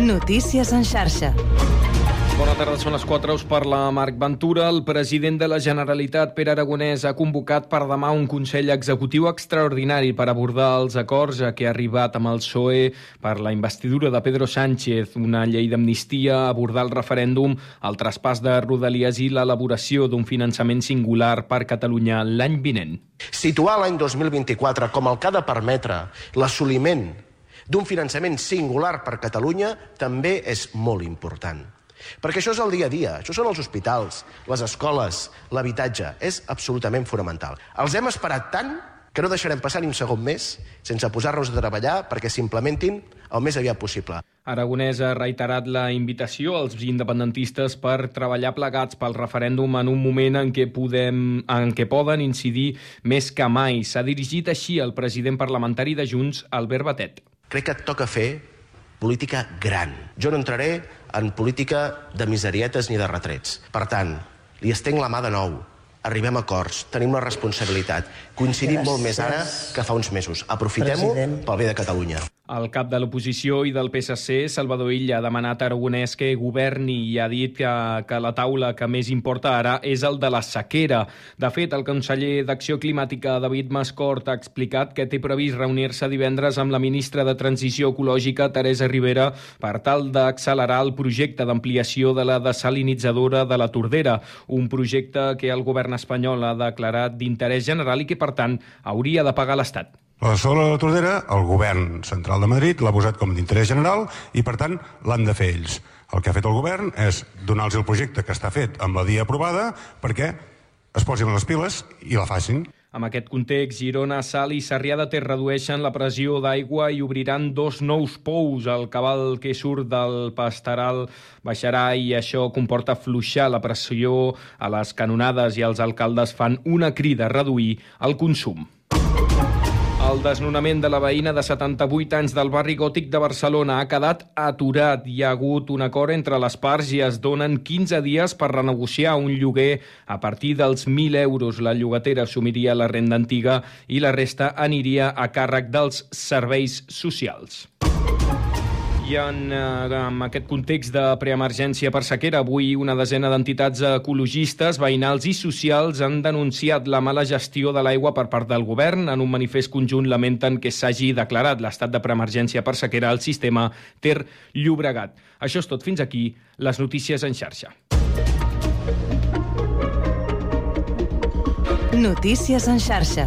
Notícies en xarxa. Bona tarda, són les 4, us parla Marc Ventura. El president de la Generalitat, Pere Aragonès, ha convocat per demà un Consell Executiu extraordinari per abordar els acords a què ha arribat amb el PSOE per la investidura de Pedro Sánchez, una llei d'amnistia, abordar el referèndum, el traspàs de Rodalies i l'elaboració d'un finançament singular per Catalunya l'any vinent. Situar l'any 2024 com el que ha de permetre l'assoliment d'un finançament singular per Catalunya també és molt important. Perquè això és el dia a dia, això són els hospitals, les escoles, l'habitatge, és absolutament fonamental. Els hem esperat tant que no deixarem passar ni un segon més sense posar-nos a treballar perquè s'implementin el més aviat possible. Aragonès ha reiterat la invitació als independentistes per treballar plegats pel referèndum en un moment en què, podem, en què poden incidir més que mai. S'ha dirigit així el president parlamentari de Junts, Albert Batet. Crec que et toca fer política gran. Jo no entraré en política de miserietes ni de retrets. Per tant, li estenc la mà de nou. Arribem a acords, tenim la responsabilitat. Coincidim Gràcies. molt més ara que fa uns mesos. Aprofitem-ho pel bé de Catalunya. El cap de l'oposició i del PSC, Salvador Illa, ha demanat a Aragonès que governi i ha dit que, que la taula que més importa ara és el de la sequera. De fet, el conseller d'Acció Climàtica, David Mascort, ha explicat que té previst reunir-se divendres amb la ministra de Transició Ecològica, Teresa Rivera, per tal d'accelerar el projecte d'ampliació de la desalinitzadora de la Tordera, un projecte que el govern espanyol ha declarat d'interès general i que, per tant, hauria de pagar l'Estat. La sola de la Tordera, el govern central de Madrid l'ha posat com d'interès general i, per tant, l'han de fer ells. El que ha fet el govern és donar-los el projecte que està fet amb la dia aprovada perquè es posin les piles i la facin. Amb aquest context, Girona, Sal i Sarrià de Ter redueixen la pressió d'aigua i obriran dos nous pous. El cabal que surt del pastoral baixarà i això comporta fluixar la pressió a les canonades i els alcaldes fan una crida a reduir el consum. El desnonament de la veïna de 78 anys del barri gòtic de Barcelona ha quedat aturat. Hi ha hagut un acord entre les parts i es donen 15 dies per renegociar un lloguer a partir dels 1.000 euros. La llogatera assumiria la renda antiga i la resta aniria a càrrec dels serveis socials. I en, eh, en aquest context de preemergència per sequera, avui una desena d'entitats ecologistes, veïnals i socials han denunciat la mala gestió de l'aigua per part del govern. En un manifest conjunt lamenten que s'hagi declarat l'estat de preemergència per sequera al sistema Ter Llobregat. Això és tot. Fins aquí les notícies en xarxa. Notícies en xarxa.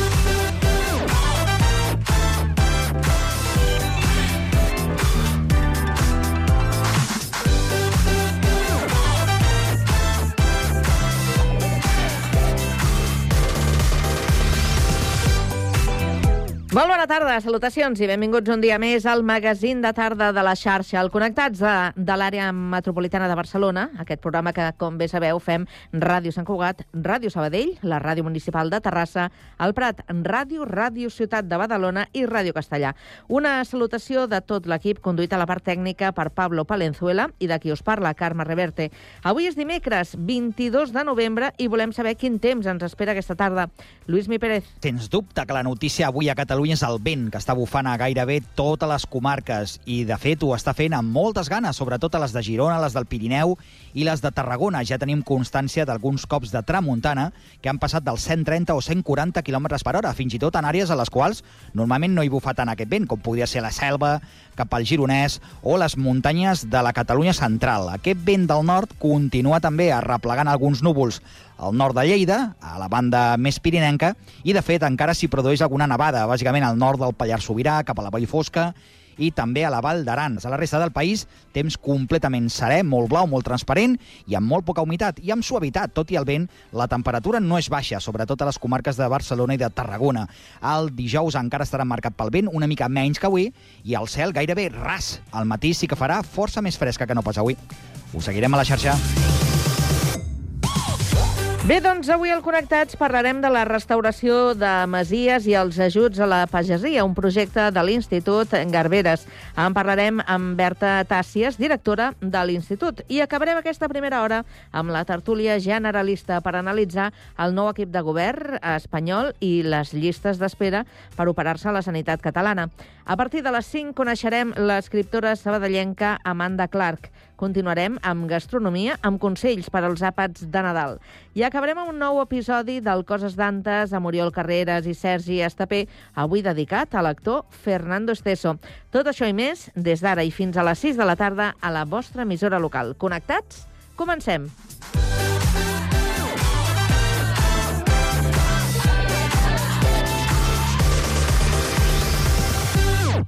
Molt bona tarda, salutacions i benvinguts un dia més al magazín de tarda de la xarxa, el Connectats de, de l'àrea metropolitana de Barcelona, aquest programa que, com bé sabeu, fem Ràdio Sant Cugat, Ràdio Sabadell, la Ràdio Municipal de Terrassa, el Prat, Ràdio, Ràdio Ciutat de Badalona i Ràdio Castellà. Una salutació de tot l'equip conduït a la part tècnica per Pablo Palenzuela i de qui us parla, Carme Reverte. Avui és dimecres, 22 de novembre, i volem saber quin temps ens espera aquesta tarda. Lluís Mi Pérez. Sens dubte que la notícia avui a Catalunya Catalunya és el vent que està bufant a gairebé totes les comarques i, de fet, ho està fent amb moltes ganes, sobretot a les de Girona, les del Pirineu i les de Tarragona. Ja tenim constància d'alguns cops de tramuntana que han passat dels 130 o 140 km per hora, fins i tot en àrees a les quals normalment no hi bufa tant aquest vent, com podria ser la selva, cap al Gironès o les muntanyes de la Catalunya central. Aquest vent del nord continua també arreplegant alguns núvols al nord de Lleida, a la banda més pirinenca, i de fet encara s'hi produeix alguna nevada, bàsicament al nord del Pallars Sobirà, cap a la Vall Fosca, i també a la Val d'Aran. A la resta del país, temps completament serè, molt blau, molt transparent i amb molt poca humitat i amb suavitat. Tot i el vent, la temperatura no és baixa, sobretot a les comarques de Barcelona i de Tarragona. El dijous encara estarà marcat pel vent, una mica menys que avui, i el cel gairebé ras. Al matí sí que farà força més fresca que no pas avui. Ho seguirem a la xarxa. Bé, doncs avui al Connectats parlarem de la restauració de masies i els ajuts a la pagesia, un projecte de l'Institut Garberes. En parlarem amb Berta Tàcies, directora de l'Institut. I acabarem aquesta primera hora amb la tertúlia generalista per analitzar el nou equip de govern espanyol i les llistes d'espera per operar-se a la sanitat catalana. A partir de les 5 coneixerem l'escriptora sabadellenca Amanda Clark. Continuarem amb gastronomia, amb consells per als àpats de Nadal. I acabarem amb un nou episodi del Coses d'Antes amb Oriol Carreras i Sergi Estapé, avui dedicat a l'actor Fernando Esteso. Tot això i més des d'ara i fins a les 6 de la tarda a la vostra emissora local. Connectats? Comencem!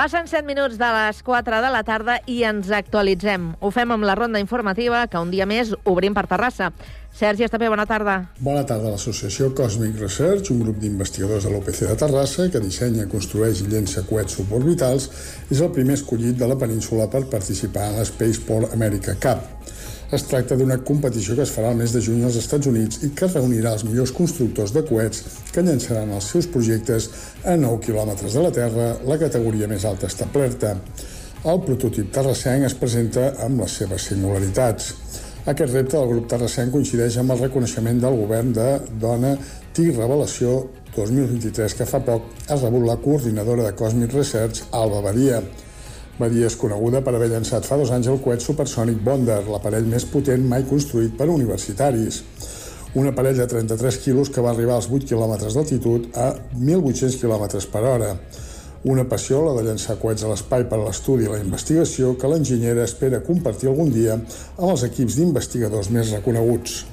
Passen 7 minuts de les 4 de la tarda i ens actualitzem. Ho fem amb la ronda informativa que un dia més obrim per Terrassa. Sergi Estapé, bona tarda. Bona tarda. L'associació Cosmic Research, un grup d'investigadors de l'UPC de Terrassa que dissenya, construeix i llença coets suborbitals, és el primer escollit de la península per participar en l'Spaceport America Cup. Es tracta d'una competició que es farà el mes de juny als Estats Units i que reunirà els millors constructors de coets que llançaran els seus projectes a 9 quilòmetres de la Terra, la categoria més alta establerta. El prototip terrassenc es presenta amb les seves singularitats. Aquest repte del grup terrassenc coincideix amb el reconeixement del govern de Dona TIC Revelació 2023, que fa poc ha rebut la coordinadora de Cosmic Research, Alba Badia. Badia és coneguda per haver llançat fa dos anys el coet supersònic Bonder, l'aparell més potent mai construït per universitaris. Un aparell de 33 quilos que va arribar als 8 quilòmetres d'altitud a 1.800 km per hora. Una passió, la de llançar coets a l'espai per a l'estudi i la investigació, que l'enginyera espera compartir algun dia amb els equips d'investigadors més reconeguts.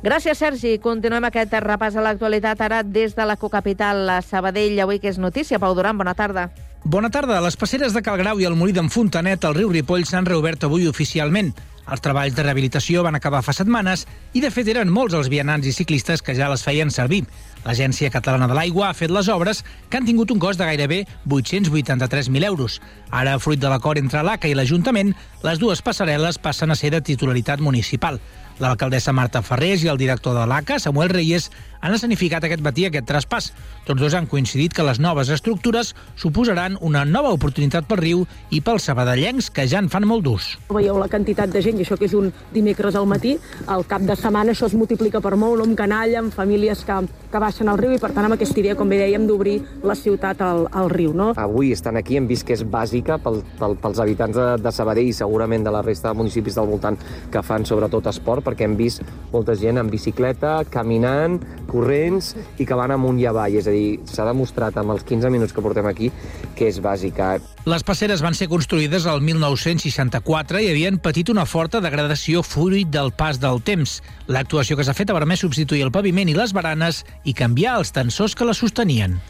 Gràcies, Sergi. Continuem aquest repàs a l'actualitat ara des de la cocapital, la Sabadell, avui que és notícia. Pau Duran, bona tarda. Bona tarda. Les passeres de Calgrau i el molí d'en Fontanet al riu Ripoll s'han reobert avui oficialment. Els treballs de rehabilitació van acabar fa setmanes i, de fet, eren molts els vianants i ciclistes que ja les feien servir. L'Agència Catalana de l'Aigua ha fet les obres que han tingut un cost de gairebé 883.000 euros. Ara, fruit de l'acord entre l'ACA i l'Ajuntament, les dues passarel·les passen a ser de titularitat municipal. L'alcaldessa Marta Ferrés i el director de l'ACA, Samuel Reyes, han escenificat aquest matí aquest traspàs. Tots dos han coincidit que les noves estructures suposaran una nova oportunitat pel riu i pels sabadellencs, que ja en fan molt d'ús. Veieu la quantitat de gent, i això que és un dimecres al matí, al cap de setmana això es multiplica per molt, amb canalla, amb famílies que, que baixen al riu, i per tant amb aquesta idea, com bé dèiem, d'obrir la ciutat al, al riu. No? Avui estan aquí, hem vist que és bàsica pel, pel, pels habitants de, de Sabadell i segurament de la resta de municipis del voltant que fan sobretot esport, perquè hem vist molta gent en bicicleta, caminant, corrents i que van amunt i avall. És a dir, s'ha demostrat amb els 15 minuts que portem aquí que és bàsica. Les passeres van ser construïdes al 1964 i havien patit una forta degradació fruit del pas del temps. L'actuació que s'ha fet ha permès substituir el paviment i les baranes i canviar els tensors que les sostenien.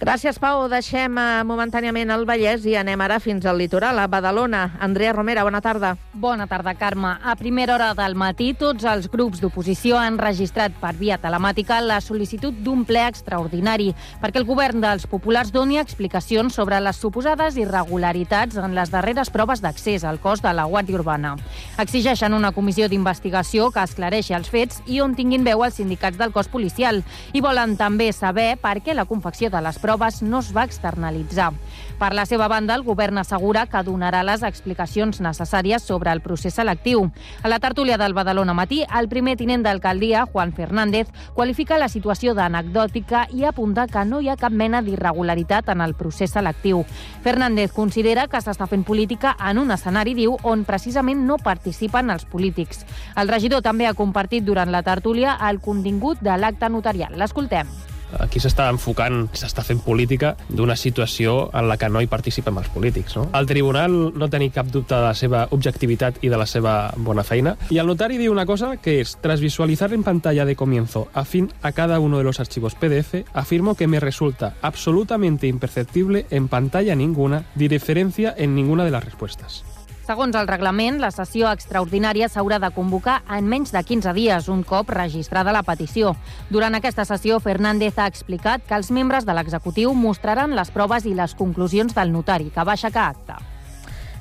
Gràcies, Pau. Deixem eh, momentàniament el Vallès i anem ara fins al litoral, a Badalona. Andrea Romera, bona tarda. Bona tarda, Carme. A primera hora del matí, tots els grups d'oposició han registrat per via telemàtica la sol·licitud d'un ple extraordinari perquè el govern dels populars doni explicacions sobre les suposades irregularitats en les darreres proves d'accés al cos de la Guàrdia Urbana. Exigeixen una comissió d'investigació que esclareixi els fets i on tinguin veu els sindicats del cos policial i volen també saber per què la confecció de les proves proves no es va externalitzar. Per la seva banda, el govern assegura que donarà les explicacions necessàries sobre el procés selectiu. A la tertúlia del Badalona Matí, el primer tinent d'alcaldia, Juan Fernández, qualifica la situació d'anecdòtica i apunta que no hi ha cap mena d'irregularitat en el procés selectiu. Fernández considera que s'està fent política en un escenari, diu, on precisament no participen els polítics. El regidor també ha compartit durant la tertúlia el contingut de l'acte notarial. L'escoltem. Aquí s'està enfocant, s'està fent política d'una situació en la que no hi participen els polítics. No? El tribunal no tenir cap dubte de la seva objectivitat i de la seva bona feina. I el notari diu una cosa que és, tras visualizar en pantalla de comienzo afín a cada uno de los archivos PDF, afirmo que me resulta absolutamente imperceptible en pantalla ninguna diferencia en ninguna de las respuestas. Segons el reglament, la sessió extraordinària s'haurà de convocar en menys de 15 dies, un cop registrada la petició. Durant aquesta sessió, Fernández ha explicat que els membres de l'executiu mostraran les proves i les conclusions del notari, que va aixecar acte.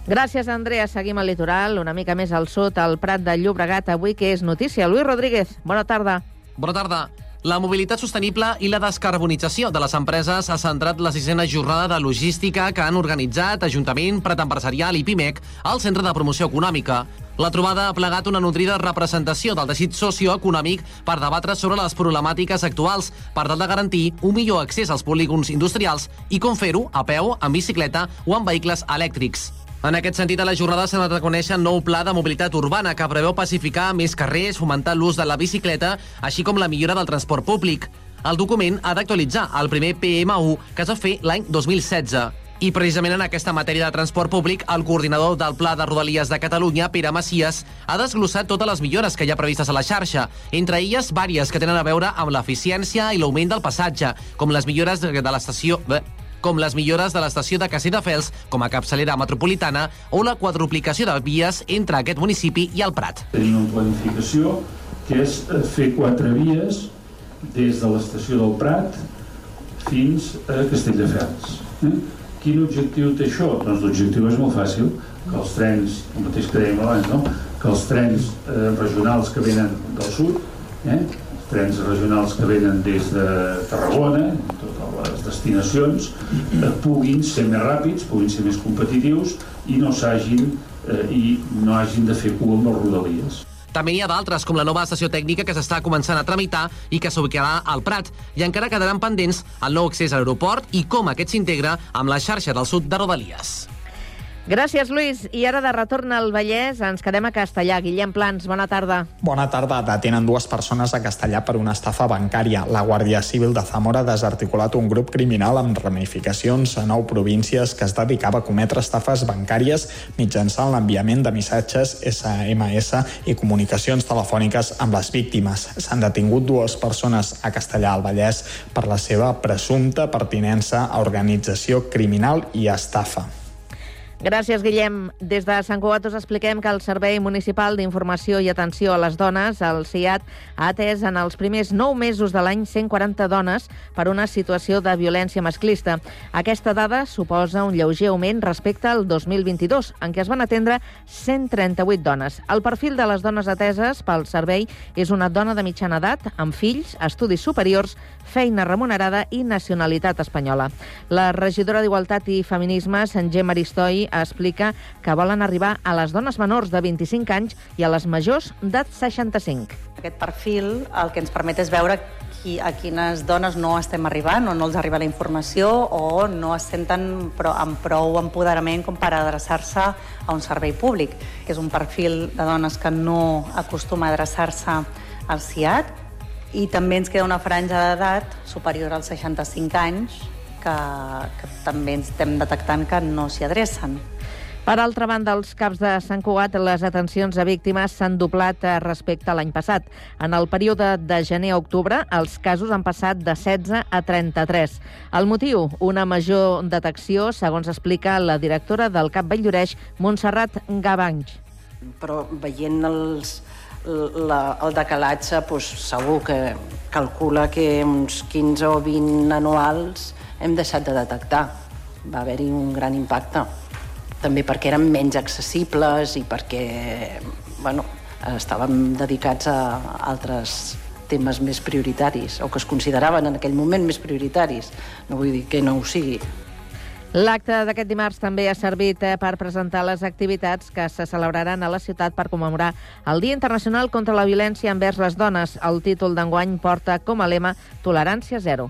Gràcies, Andrea. Seguim al litoral, una mica més al sud, al Prat de Llobregat, avui que és notícia. Luis Rodríguez, bona tarda. Bona tarda. La mobilitat sostenible i la descarbonització de les empreses ha centrat la sisena jornada de logística que han organitzat Ajuntament, Prat Empresarial i PIMEC al Centre de Promoció Econòmica. La trobada ha plegat una nutrida representació del teixit socioeconòmic per debatre sobre les problemàtiques actuals per tal de garantir un millor accés als polígons industrials i com fer-ho a peu, en bicicleta o en vehicles elèctrics. En aquest sentit, a la jornada s'ha anat a conèixer el nou pla de mobilitat urbana que preveu pacificar més carrers, fomentar l'ús de la bicicleta, així com la millora del transport públic. El document ha d'actualitzar el primer PMU que es va fer l'any 2016. I precisament en aquesta matèria de transport públic, el coordinador del Pla de Rodalies de Catalunya, Pere Macias, ha desglossat totes les millores que hi ha previstes a la xarxa, entre elles vàries que tenen a veure amb l'eficiència i l'augment del passatge, com les millores de l'estació com les millores de l'estació de Castelldefels com a capçalera metropolitana o la quadruplicació de vies entre aquest municipi i el Prat. Tenim una planificació que és eh, fer quatre vies des de l'estació del Prat fins a Castelldefels. Eh? Quin objectiu té això? Doncs l'objectiu és molt fàcil, que els trens, el mateix que dèiem abans, no? que els trens eh, regionals que venen del sud, eh? els trens regionals que venen des de Tarragona, les destinacions eh, puguin ser més ràpids, puguin ser més competitius i no s'hagin eh, i no hagin de fer cua amb les rodalies. També n'hi ha d'altres, com la nova estació tècnica que s'està començant a tramitar i que s'ubicarà al Prat. I encara quedaran pendents el nou accés a l'aeroport i com aquest s'integra amb la xarxa del sud de Rodalies. Gràcies, Lluís. I ara de retorn al Vallès ens quedem a Castellà. Guillem Plans, bona tarda. Bona tarda. Detenen dues persones a Castellà per una estafa bancària. La Guàrdia Civil de Zamora ha desarticulat un grup criminal amb ramificacions a nou províncies que es dedicava a cometre estafes bancàries mitjançant l'enviament de missatges SMS i comunicacions telefòniques amb les víctimes. S'han detingut dues persones a Castellà al Vallès per la seva presumpta pertinença a organització criminal i estafa. Gràcies, Guillem. Des de Sant Cugat us expliquem que el Servei Municipal d'Informació i Atenció a les Dones, el CIAT, ha atès en els primers 9 mesos de l'any 140 dones per una situació de violència masclista. Aquesta dada suposa un lleuger augment respecte al 2022, en què es van atendre 138 dones. El perfil de les dones ateses pel servei és una dona de mitjana edat, amb fills, estudis superiors, feina remunerada i nacionalitat espanyola. La regidora d'Igualtat i Feminismes, Gemma Aristoi, explica que volen arribar a les dones menors de 25 anys i a les majors de 65. Aquest perfil el que ens permet és veure qui, a quines dones no estem arribant o no els arriba la informació o no es senten però, amb prou empoderament com per adreçar-se a un servei públic. És un perfil de dones que no acostuma a adreçar-se al CIAT i també ens queda una franja d'edat superior als 65 anys que, que també ens estem detectant que no s'hi adrecen. Per altra banda, als caps de Sant Cugat, les atencions a víctimes s'han doblat eh, respecte a l'any passat. En el període de gener a octubre, els casos han passat de 16 a 33. El motiu, una major detecció, segons explica la directora del CAP Valldoreix, Montserrat Gavanys. Però veient els, la, el decalatge, doncs, segur que calcula que uns 15 o 20 anuals hem deixat de detectar. Va haver-hi un gran impacte. També perquè eren menys accessibles i perquè bueno, estàvem dedicats a altres temes més prioritaris o que es consideraven en aquell moment més prioritaris. No vull dir que no ho sigui. L'acte d'aquest dimarts també ha servit eh, per presentar les activitats que se celebraran a la ciutat per commemorar el Dia Internacional contra la Violència envers les Dones. El títol d'enguany porta com a lema Tolerància zero.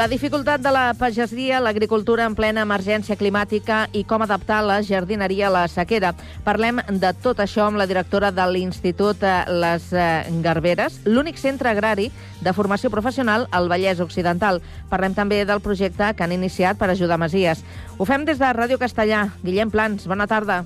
La dificultat de la pagesia, l'agricultura en plena emergència climàtica i com adaptar la jardineria a la sequera. Parlem de tot això amb la directora de l'Institut eh, Les eh, Garberes, l'únic centre agrari de formació professional al Vallès Occidental. Parlem també del projecte que han iniciat per ajudar Masies. Ho fem des de Ràdio Castellà. Guillem Plans, bona tarda.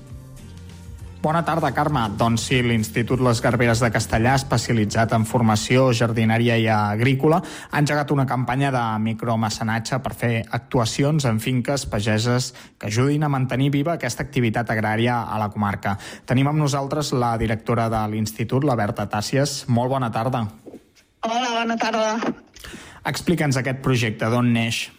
Bona tarda, Carme. Doncs sí, l'Institut Les Garberes de Castellà, especialitzat en formació, jardineria i agrícola, ha engegat una campanya de micromecenatge per fer actuacions en finques pageses que ajudin a mantenir viva aquesta activitat agrària a la comarca. Tenim amb nosaltres la directora de l'Institut, la Berta Tàcies. Molt bona tarda. Hola, bona tarda. Explica'ns aquest projecte, d'on neix?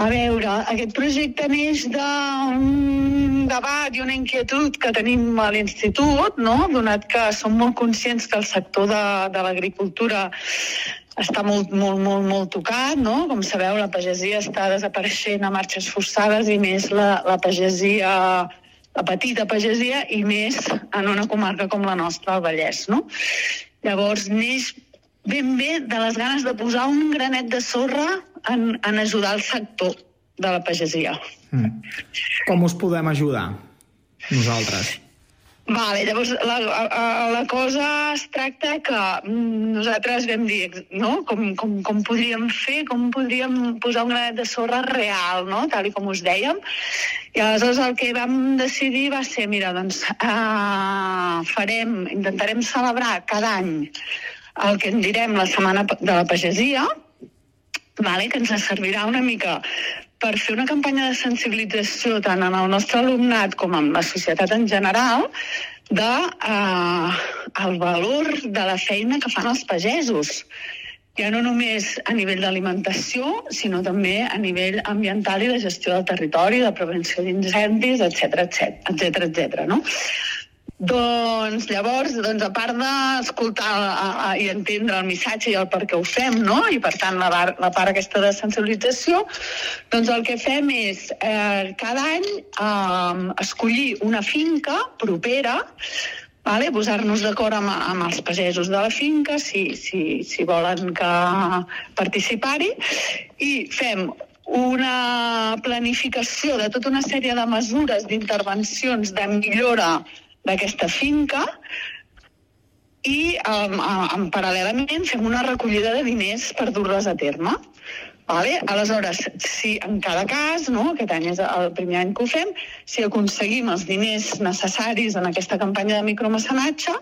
A veure, aquest projecte neix d'un debat i una inquietud que tenim a l'Institut, no? donat que som molt conscients que el sector de, de l'agricultura està molt, molt, molt, molt tocat, no? Com sabeu, la pagesia està desapareixent a marxes forçades i més la, la pagesia la petita pagesia i més en una comarca com la nostra, el Vallès, no? Llavors, neix ben bé de les ganes de posar un granet de sorra en, en ajudar el sector de la pagesia. Mm. Com us podem ajudar, nosaltres? Vale, llavors la, la, la cosa es tracta que mm, nosaltres vam dir no? com, com, com podríem fer, com podríem posar un granet de sorra real, no? tal i com us dèiem. I aleshores el que vam decidir va ser, mira, doncs uh, farem, intentarem celebrar cada any el que en direm la Setmana de la Pagesia, vale? que ens servirà una mica per fer una campanya de sensibilització tant en el nostre alumnat com en la societat en general de eh, el valor de la feina que fan els pagesos ja no només a nivell d'alimentació, sinó també a nivell ambiental i de gestió del territori, de prevenció d'incendis, etc etc etc etc. no? Doncs llavors, doncs, a part d'escoltar i entendre el missatge i el per què ho fem, no? i per tant la, la part aquesta de sensibilització, doncs el que fem és eh, cada any eh, escollir una finca propera vale? posar-nos d'acord amb, amb els pagesos de la finca si, si, si volen que participar-hi i fem una planificació de tota una sèrie de mesures d'intervencions de millora d'aquesta finca i um, um, paral·lelament fem una recollida de diners per dur-les a terme. Vale? Aleshores, si en cada cas, no, aquest any és el primer any que ho fem, si aconseguim els diners necessaris en aquesta campanya de micromecenatge,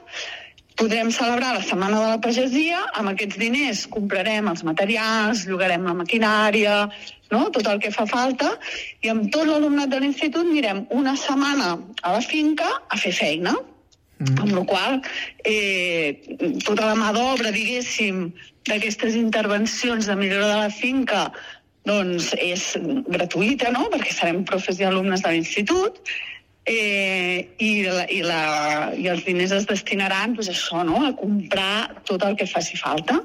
podrem celebrar la Setmana de la Pagesia, amb aquests diners comprarem els materials, llogarem la maquinària, no? tot el que fa falta, i amb tot l'alumnat de l'institut anirem una setmana a la finca a fer feina. Mm. Amb la qual eh, tota la mà d'obra, diguéssim, d'aquestes intervencions de millora de la finca doncs és gratuïta, no?, perquè serem profes i alumnes de l'institut, eh, i, la, i, la, i els diners es destinaran doncs, això, no?, a comprar tot el que faci falta.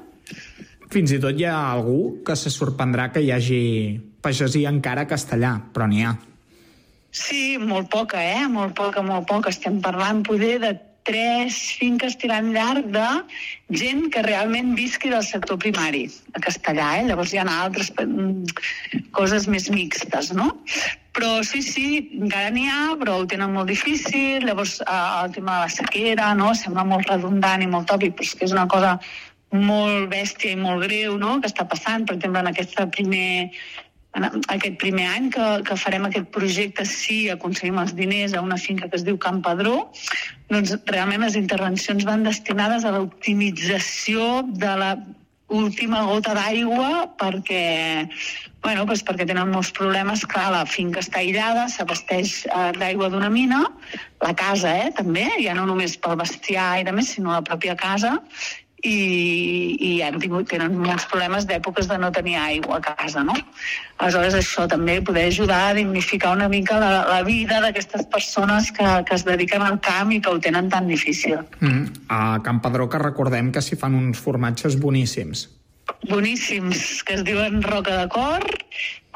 Fins i tot hi ha algú que se sorprendrà que hi hagi pagesia encara castellà, però n'hi ha. Sí, molt poca, eh? Molt poca, molt poca. Estem parlant poder de tres finques tirant llarg de gent que realment visqui del sector primari a castellà, eh? Llavors hi ha altres mm, coses més mixtes, no? Però sí, sí, encara n'hi ha, però ho tenen molt difícil. Llavors eh, el tema de la sequera, no? Sembla molt redundant i molt tòpic, però és que és una cosa molt bèstia i molt greu, no?, que està passant, per exemple, en aquest primer en aquest primer any que, que farem aquest projecte, si aconseguim els diners a una finca que es diu Camp Padró, doncs realment les intervencions van destinades a l'optimització de la última gota d'aigua perquè, bueno, doncs perquè tenen molts problemes. Clar, la finca està aïllada, s'abasteix eh, d'aigua d'una mina, la casa eh, també, ja no només pel bestiar i de més, sinó la pròpia casa, i, i han tingut, tenen molts problemes d'èpoques de no tenir aigua a casa, no? Aleshores, això també poder ajudar a dignificar una mica la, la vida d'aquestes persones que, que es dediquen al camp i que ho tenen tan difícil. Mm. A Camp Padró que recordem que s'hi fan uns formatges boníssims. Boníssims, que es diuen Roca de Cor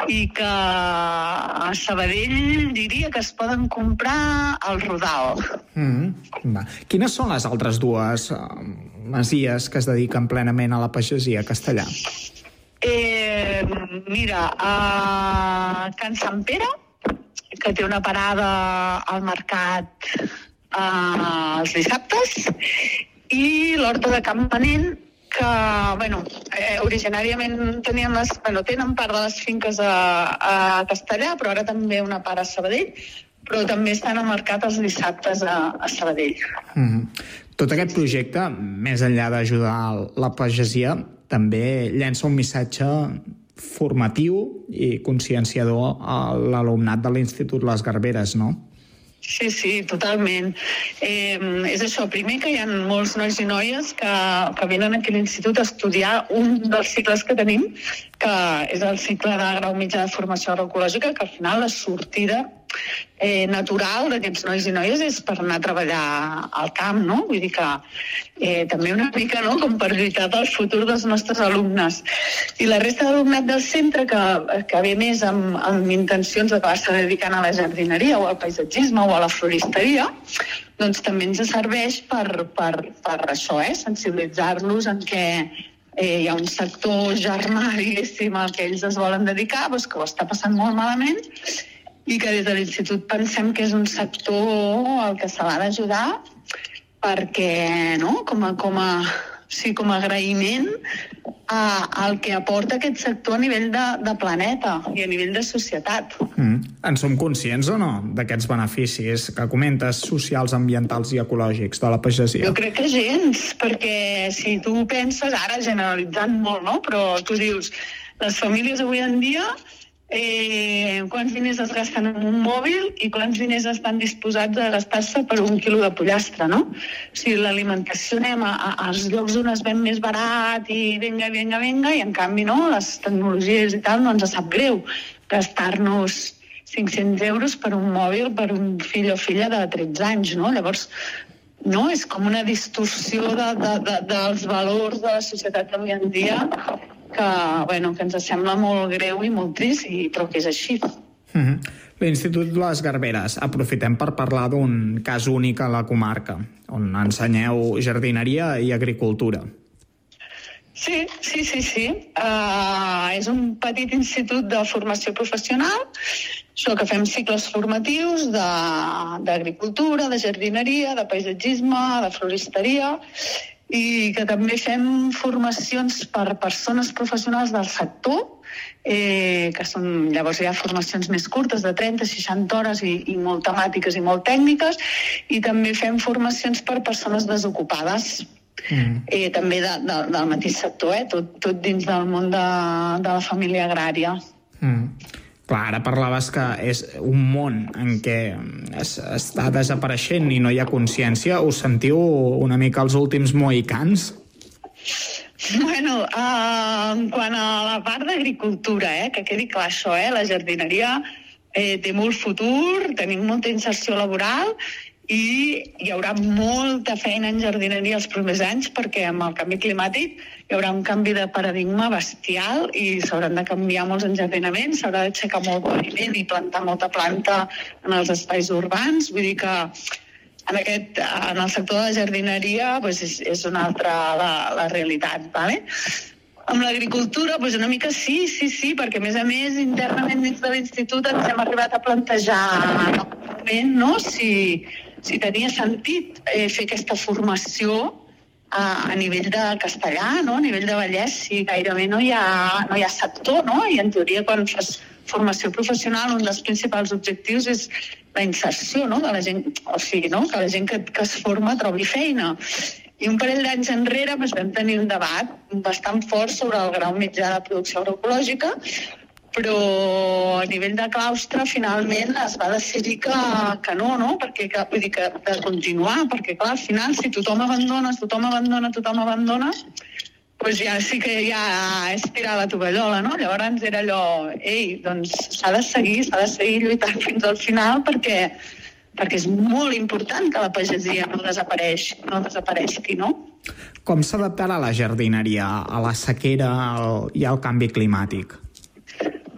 i que a Sabadell diria que es poden comprar al Rodal. Mm. Va. Quines són les altres dues uh, masies que es dediquen plenament a la pagesia castellà? Eh, mira, a Can Sant Pere, que té una parada al mercat eh, els dissabtes, i l'Horta de Campanen, que, bueno, eh, originàriament tenien les, bueno, tenen part de les finques a, a Castellà, però ara també una part a Sabadell, però també estan al mercat els dissabtes a, a Sabadell. Mm -hmm. Tot aquest projecte, més enllà d'ajudar la pagesia, també llença un missatge formatiu i conscienciador a l'alumnat de l'Institut Les Garberes, no? Sí, sí, totalment. Eh, és això, primer que hi ha molts nois i noies que, que venen aquí a l'institut a estudiar un dels cicles que tenim, que és el cicle de grau mitjà de formació agroecològica, que al final la sortida eh, natural d'aquests nois i noies és per anar a treballar al camp, no? Vull dir que eh, també una mica no? com per lluitar pel futur dels nostres alumnes. I la resta d'alumnat del centre, que, que ve més amb, amb intencions de acabar-se dedicant a la jardineria o al paisatgisme o a la floristeria, doncs també ens serveix per, per, per això, eh? sensibilitzar-los en què eh, hi ha un sector germà, diguéssim, al que ells es volen dedicar, doncs, que ho està passant molt malament, i que des de l'Institut pensem que és un sector al que se l'ha d'ajudar perquè, no?, com a, com a, sí, com a agraïment a, al que aporta aquest sector a nivell de, de planeta i a nivell de societat. Mm. En som conscients o no d'aquests beneficis que comentes socials, ambientals i ecològics de la pagesia? Jo crec que gens, perquè si tu penses, ara generalitzant molt, no?, però tu dius, les famílies avui en dia eh, quants diners es gasten en un mòbil i quants diners estan disposats a gastar-se per un quilo de pollastre, no? Sigui, l'alimentació anem a, a, als llocs on es ven més barat i vinga, vinga, vinga, i en canvi, no, les tecnologies i tal no ens sap greu gastar-nos 500 euros per un mòbil per un fill o filla de 13 anys, no? Llavors, no, és com una distorsió de, de, de, dels valors de la societat d'avui en dia que, bueno, que ens sembla molt greu i molt trist, i, però que és així. Mm -hmm. L'Institut Les Garberes, aprofitem per parlar d'un cas únic a la comarca, on ensenyeu jardineria i agricultura. Sí, sí, sí, sí. Uh, és un petit institut de formació professional, això que fem cicles formatius d'agricultura, de, de jardineria, de paisatgisme, de floristeria, i que també fem formacions per persones professionals del sector eh, que són, llavors hi ha formacions més curtes, de 30-60 hores i, i molt temàtiques i molt tècniques, i també fem formacions per persones desocupades, mm. eh, també de, de, del mateix sector, eh, tot, tot dins del món de, de la família agrària. Clar, ara parlaves que és un món en què es, està desapareixent i no hi ha consciència. Us sentiu una mica els últims mohicans? Bueno, uh, en quant a la part d'agricultura, eh, que quedi clar això, eh, la jardineria eh, té molt futur, tenim molta inserció laboral i hi haurà molta feina en jardineria els primers anys perquè amb el canvi climàtic hi haurà un canvi de paradigma bestial i s'hauran de canviar molts enjardinaments, s'haurà d'aixecar molt paviment i plantar molta planta en els espais urbans, vull dir que en, aquest, en el sector de la jardineria doncs és, és una altra la, la realitat. ¿vale? Amb l'agricultura, doncs una mica sí, sí, sí, perquè a més a més internament dins de l'institut ens hem arribat a plantejar no? si, si tenia sentit eh, fer aquesta formació a, a nivell de castellà, no? a nivell de Vallès, si gairebé no hi ha, no hi ha sector, no? i en teoria quan fas formació professional un dels principals objectius és la inserció no? de la gent, o sigui, no? que la gent que, que es forma trobi feina. I un parell d'anys enrere doncs, vam tenir un debat bastant fort sobre el grau mitjà de producció agroecològica, però a nivell de claustre finalment es va decidir que, que no, no? Perquè, que, vull dir, que de continuar, perquè clar, al final si tothom abandona, tothom abandona, tothom abandona, pues ja sí que ja és tirar la tovallola, no? Llavors era allò, ei, doncs s'ha de seguir, s'ha de seguir lluitant fins al final perquè, perquè és molt important que la pagesia no desapareix, no desapareixi, no? Com s'adaptarà la jardineria a la sequera i al canvi climàtic?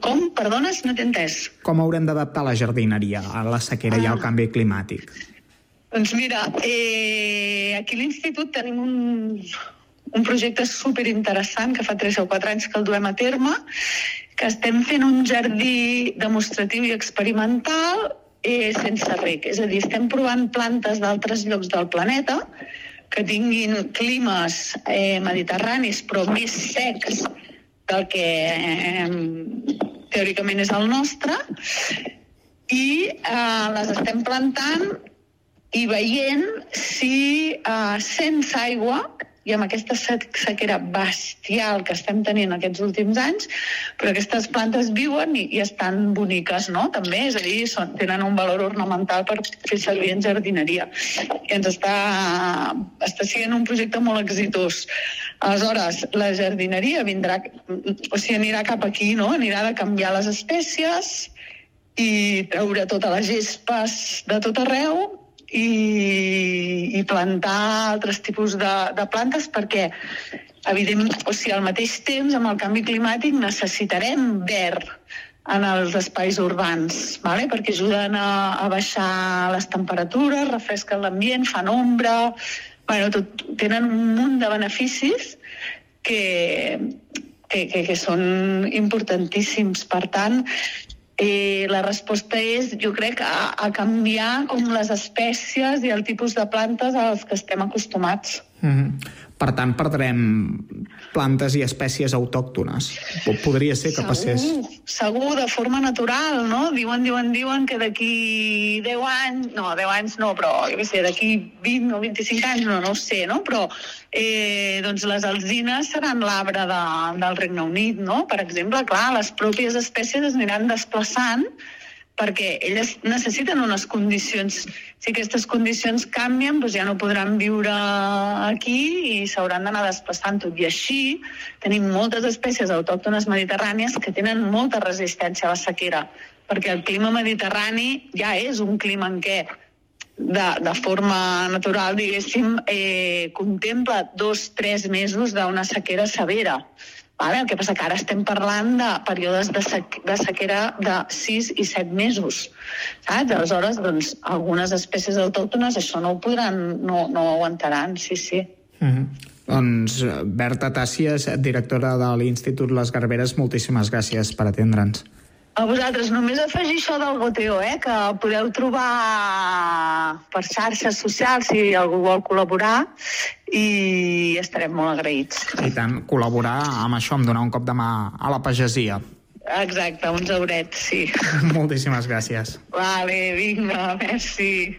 Com? Perdones? No t'he entès. Com haurem d'adaptar la jardineria a la sequera ah. i al canvi climàtic? Doncs mira, eh, aquí a l'institut tenim un, un projecte super interessant que fa 3 o 4 anys que el duem a terme, que estem fent un jardí demostratiu i experimental eh, sense rec. És a dir, estem provant plantes d'altres llocs del planeta que tinguin climes eh, mediterranis però més secs del que teòricament és el nostre i eh, les estem plantant i veient si eh, sense aigua i amb aquesta sequera bestial que estem tenint aquests últims anys, però aquestes plantes viuen i, i estan boniques, no?, també, és a dir, són, tenen un valor ornamental per fer servir en jardineria. I ens està, està sent un projecte molt exitós. Aleshores, la jardineria vindrà, o sigui, anirà cap aquí, no?, anirà de canviar les espècies i treure totes les gespes de tot arreu i, i plantar altres tipus de, de plantes perquè evidentment, o sigui, al mateix temps, amb el canvi climàtic, necessitarem verd en els espais urbans, vale? perquè ajuden a, a baixar les temperatures, refresquen l'ambient, fan ombra... Bueno, tot, tenen un munt de beneficis que, que, que, que són importantíssims. Per tant, Eh, la resposta és, jo crec, a, a canviar com les espècies i el tipus de plantes als que estem acostumats. Mm -hmm. Per tant, perdrem plantes i espècies autòctones. Podria ser que segur, passés... Segur, de forma natural, no? Diuen, diuen, diuen que d'aquí 10 anys... No, 10 anys no, però, jo què sé, d'aquí 20 o 25 anys, no, no ho sé, no? Però eh, doncs les alzines seran l'arbre de, del Regne Unit, no? Per exemple, clar, les pròpies espècies es aniran desplaçant perquè elles necessiten unes condicions. Si aquestes condicions canvien, doncs ja no podran viure aquí i s'hauran d'anar desplaçant tot. I així tenim moltes espècies autòctones mediterrànies que tenen molta resistència a la sequera, perquè el clima mediterrani ja és un clima en què de, de forma natural, diguéssim, eh, contempla dos, tres mesos d'una sequera severa. Vale? El que passa que ara estem parlant de períodes de, sec de sequera de 6 i 7 mesos. Saps? Aleshores, doncs, algunes espècies autòctones això no ho podran, no, no ho aguantaran, sí, sí. Mm -hmm. Doncs Berta Tàcies, directora de l'Institut Les Garberes, moltíssimes gràcies per atendre'ns. A vosaltres, només afegir això del goteo, eh, que podeu trobar per xarxes socials si algú vol col·laborar i estarem molt agraïts. I tant, col·laborar amb això, amb donar un cop de mà a la pagesia. Exacte, uns eurets, sí. Moltíssimes gràcies. Vale, vinga, merci.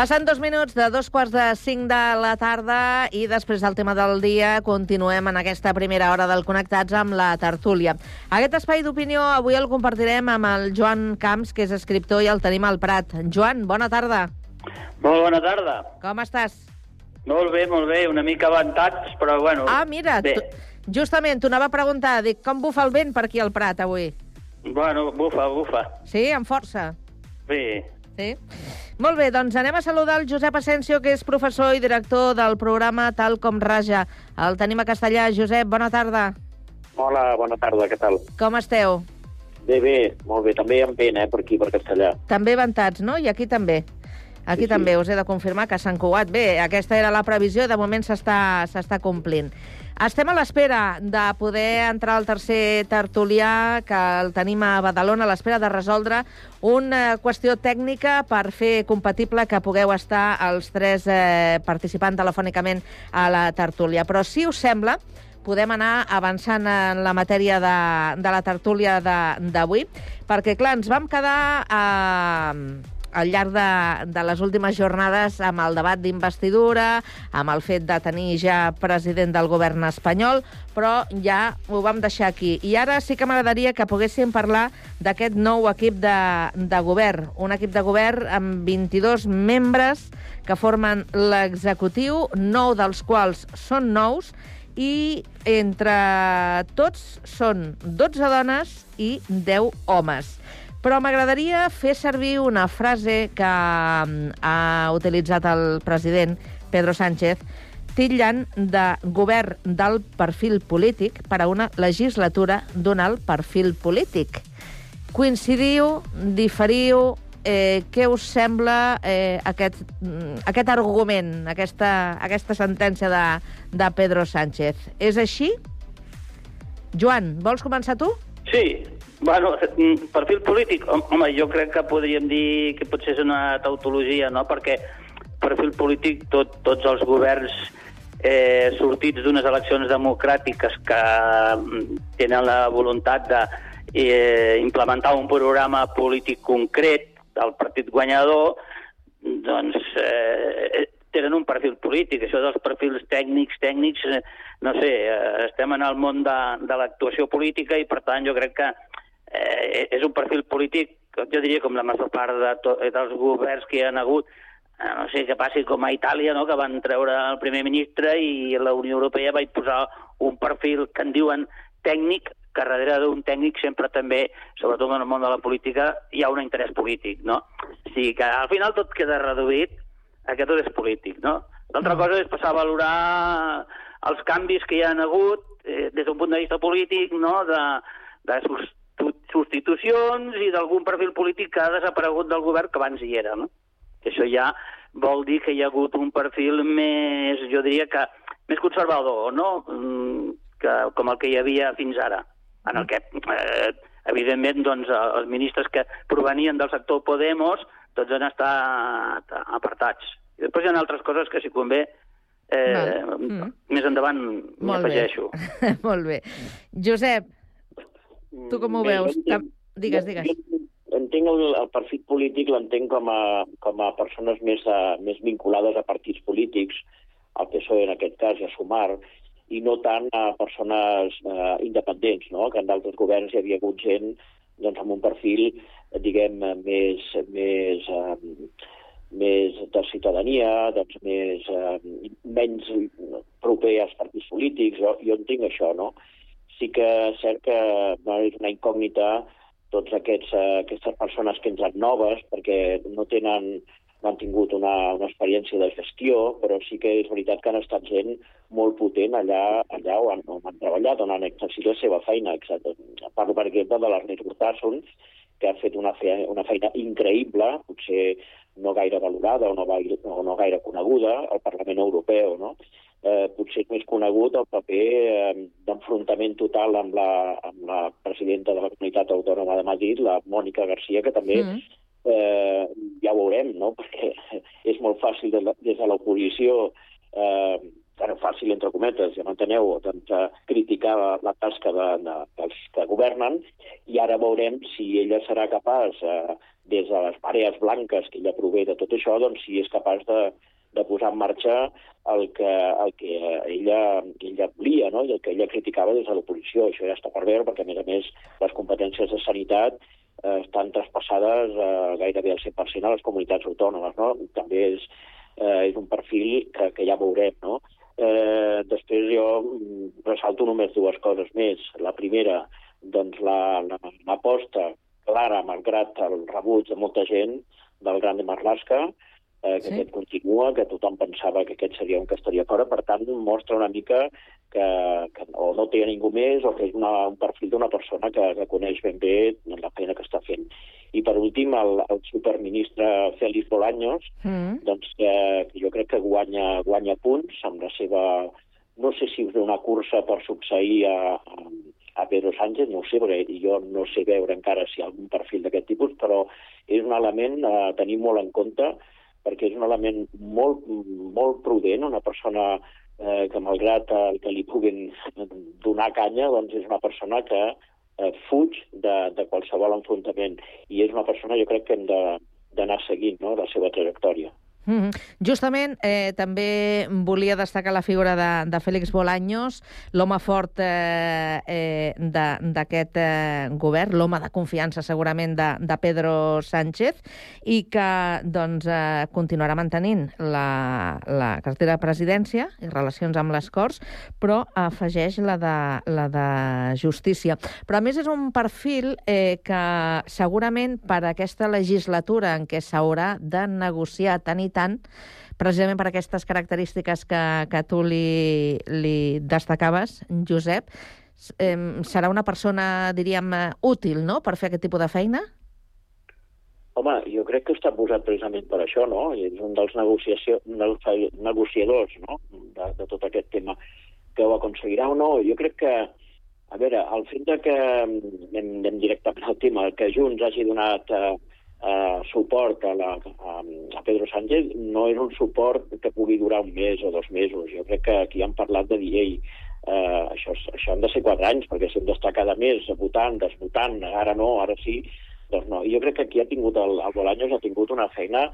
Passen dos minuts de dos quarts de cinc de la tarda i després del tema del dia continuem en aquesta primera hora del Connectats amb la tertúlia. Aquest espai d'opinió avui el compartirem amb el Joan Camps, que és escriptor i el tenim al Prat. Joan, bona tarda. Molt bona tarda. Com estàs? Molt bé, molt bé. Una mica avantats, però bueno... Ah, mira, tu, justament t'ho anava a preguntar, dic, com bufa el vent per aquí al Prat avui? Bueno, bufa, bufa. Sí, amb força? Sí. Sí? Molt bé, doncs anem a saludar el Josep Asensio, que és professor i director del programa Tal com Raja. El tenim a castellà. Josep, bona tarda. Hola, bona tarda, què tal? Com esteu? Bé, bé, molt bé. També amb vent, eh, per aquí, per Castellà. També ventats, no? I aquí també. Aquí Sí, sí. també us he de confirmar que Sant Cugat, bé, aquesta era la previsió, de moment s'està complint. Estem a l'espera de poder entrar al tercer tertulià, que el tenim a Badalona, a l'espera de resoldre una qüestió tècnica per fer compatible que pugueu estar els tres eh, participant telefònicament a la tertúlia. Però si us sembla, podem anar avançant en la matèria de, de la tertúlia d'avui, perquè, clar, ens vam quedar eh, al llarg de, de les últimes jornades amb el debat d'investidura, amb el fet de tenir ja president del govern espanyol, però ja ho vam deixar aquí. I ara sí que m'agradaria que poguéssim parlar d'aquest nou equip de, de govern, un equip de govern amb 22 membres que formen l'executiu, nou dels quals són nous, i entre tots són 12 dones i 10 homes. Però m'agradaria fer servir una frase que mm, ha utilitzat el president Pedro Sánchez titllant de govern d'alt perfil polític per a una legislatura d'un alt perfil polític. Coincidiu, diferiu, eh, què us sembla eh, aquest, mm, aquest argument, aquesta, aquesta sentència de, de Pedro Sánchez? És així? Joan, vols començar tu? Sí, bueno, mm, perfil polític, hom- home, jo crec que podríem dir que potser és una tautologia, no?, perquè per perfil polític, tot, tots els governs eh, sortits d'unes eleccions democràtiques que mm, tenen la voluntat de eh, implementar un programa polític concret del partit guanyador, doncs eh, tenen un perfil polític. Això dels perfils tècnics, tècnics, eh, no sé, eh, estem en el món de, de l'actuació política i, per tant, jo crec que eh, és un perfil polític, jo diria com la major part de to, dels governs que hi ha hagut, eh, no sé, que passi com a Itàlia, no?, que van treure el primer ministre i la Unió Europea va posar un perfil que en diuen tècnic, que darrere d'un tècnic sempre també, sobretot en el món de la política, hi ha un interès polític, no? O sigui que al final tot queda reduït a que tot és polític, no? L'altra cosa és passar a valorar els canvis que hi han hagut eh, des d'un punt de vista polític, no?, de, de substitucions i d'algun perfil polític que ha desaparegut del govern que abans hi era, no? Això ja vol dir que hi ha hagut un perfil més, jo diria que, més conservador, no?, mm, que, com el que hi havia fins ara, en el que, eh, evidentment, doncs, els ministres que provenien del sector Podemos tots han estat apartats. I després hi ha altres coses que, si convé, eh, mm. més endavant m'hi afegeixo. Molt bé. Josep, tu com ho Bé, veus? jo entenc- Digues, digues. jo Entenc el, el perfil polític, l'entenc com, a, com a persones més, a, més vinculades a partits polítics, al PSOE en aquest cas i a Sumar, i no tant a persones eh, independents, no? que en d'altres governs hi havia hagut gent doncs, amb un perfil, eh, diguem, eh, més, més, eh, més de ciutadania, doncs, més, eh, menys proper als partits polítics. Jo, jo entenc això, no? Sí que és cert que bueno, és una incògnita tots aquests, eh, aquestes persones que entren noves, perquè no tenen no han tingut una, una experiència de gestió, però sí que és veritat que han estat gent molt potent allà, allà on, on han treballat, on han exercit la seva feina. Exacte. Parlo, per exemple, de l'Ernest Urtasun, que ha fet una feina, una feina increïble, potser no gaire valorada o no gaire, o no gaire coneguda, al Parlament Europeu, no? Eh, potser és més conegut el paper eh, d'enfrontament total amb la, amb la presidenta de la Comunitat Autònoma de Madrid, la Mònica Garcia, que també Mm. eh, ja ho veurem, no? perquè és molt fàcil de la, des de l'oposició, eh, bueno, fàcil entre cometes, ja m'enteneu, doncs, eh, criticar la, la tasca de, de, dels que governen, i ara veurem si ella serà capaç, eh, des de les àrees blanques que ella prové de tot això, doncs si és capaç de, de posar en marxa el que, el que ella, ella volia no? i el que ella criticava des de l'oposició. Això ja està per veure, perquè, a més a més, les competències de sanitat eh, estan traspassades eh, gairebé al 100% a les comunitats autònomes. No? També és, eh, és un perfil que, que ja veurem. No? Eh, després jo ressalto només dues coses més. La primera, doncs la- la- l'aposta clara, malgrat el rebuig de molta gent, del Gran de Marlaska, eh, que Sí. aquest continua, que tothom pensava que aquest seria un que estaria fora, per tant, mostra una mica que, que o no té ningú més o que és una, un perfil d'una persona que, que coneix ben bé la feina que està fent. I per últim, el, el superministre Félix Bolaños, Mm. doncs, eh, que jo crec que guanya, guanya punts amb la seva... No sé si és una cursa per succeir a, a, a Pedro Sánchez, no ho sé, perquè jo no sé veure encara si hi ha algun perfil d'aquest tipus, però és un element a tenir molt en compte perquè és un element molt, molt prudent, una persona eh, que malgrat el que li puguin donar canya, doncs és una persona que eh, fuig de, de qualsevol enfrontament i és una persona jo crec que hem d'anar seguint no? la seva trajectòria. Mm -hmm. Justament, eh, també volia destacar la figura de, de Félix Bolaños, l'home fort eh, eh, d'aquest eh, govern, l'home de confiança segurament de, de Pedro Sánchez, i que doncs, eh, continuarà mantenint la, la cartera de presidència i relacions amb les Corts, però afegeix la de, la de justícia. Però a més és un perfil eh, que segurament per aquesta legislatura en què s'haurà de negociar tant i tant, precisament per aquestes característiques que, que tu li, li destacaves, Josep, serà una persona, diríem, útil, no?, per fer aquest tipus de feina? Home, jo crec que està posat precisament per això, no? És un dels negociació, nego- negociadors no? de, de tot aquest tema que ho aconseguirà o no. Jo crec que, a veure, el fet de que, anem, anem directament al tema, que Junts hagi donat eh, eh, suport a, la, a, a Pedro Sánchez no és un suport que pugui durar un mes o dos mesos. Jo crec que aquí han parlat de dir, ei, eh, això, això han de ser quatre anys, perquè si hem d'estar cada mes votant, desvotant, ara no, ara sí, doncs no. I jo crec que aquí ha tingut, el, el Bolaños ha tingut una feina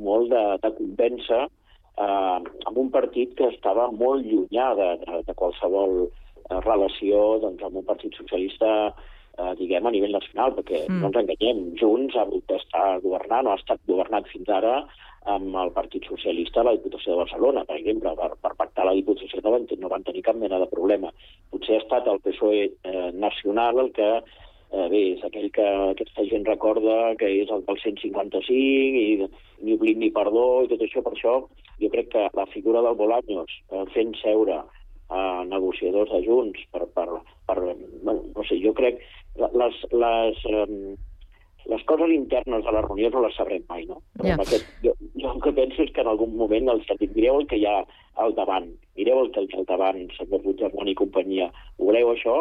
molt de, de convèncer eh, amb un partit que estava molt llunyà de, de, de qualsevol eh, relació doncs, amb un partit socialista eh, diguem, a nivell nacional, perquè mm. no ens enganyem, Junts ha hagut d'estar governant, o ha estat governat fins ara amb el Partit Socialista a la Diputació de Barcelona, per exemple, per, per pactar la Diputació no van, no van tenir cap mena de problema. Potser ha estat el PSOE eh, nacional el que eh, bé, és aquell que aquesta gent recorda que és el del 155 i ni oblit ni perdó i tot això. Per això jo crec que la figura del Bolaños eh, fent seure eh, negociadors de Junts per, per, per bueno, no sé, jo crec les, les, eh, les coses internes de la reunió no les sabrem mai, no? Però amb aquest, jo, jo el que penso és que en algun moment els dit, mireu el que hi ha al davant, mireu el que hi ha al davant, senyor Puigdemont i companyia. Voleu això?